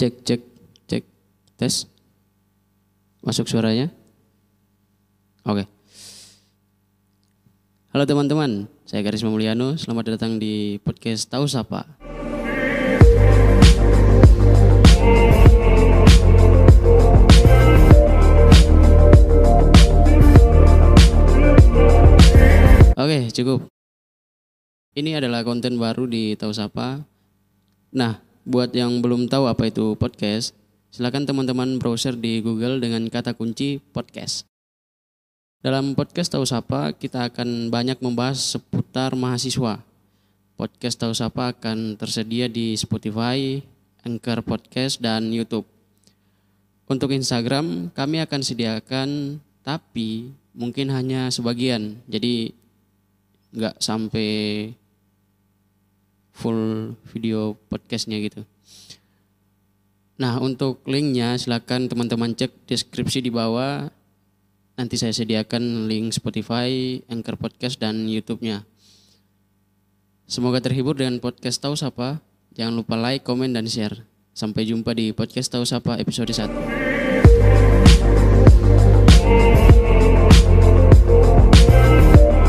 Cek, cek, cek. Tes. Masuk suaranya? Oke. Halo teman-teman, saya Karisma Mulyano. Selamat datang di podcast Tahu Sapa. Oke, cukup. Ini adalah konten baru di Tahu Sapa. Nah, buat yang belum tahu apa itu podcast, silakan teman-teman browser di Google dengan kata kunci podcast. Dalam podcast Tahu Sapa, kita akan banyak membahas seputar mahasiswa. Podcast Tahu Sapa akan tersedia di Spotify, Anchor Podcast, dan YouTube. Untuk Instagram, kami akan sediakan, tapi mungkin hanya sebagian. Jadi nggak sampai full video podcastnya gitu. Nah untuk linknya silakan teman-teman cek deskripsi di bawah. Nanti saya sediakan link Spotify, Anchor Podcast, dan YouTube-nya. Semoga terhibur dengan podcast Tahu Sapa. Jangan lupa like, komen, dan share. Sampai jumpa di podcast Tahu Sapa episode 1.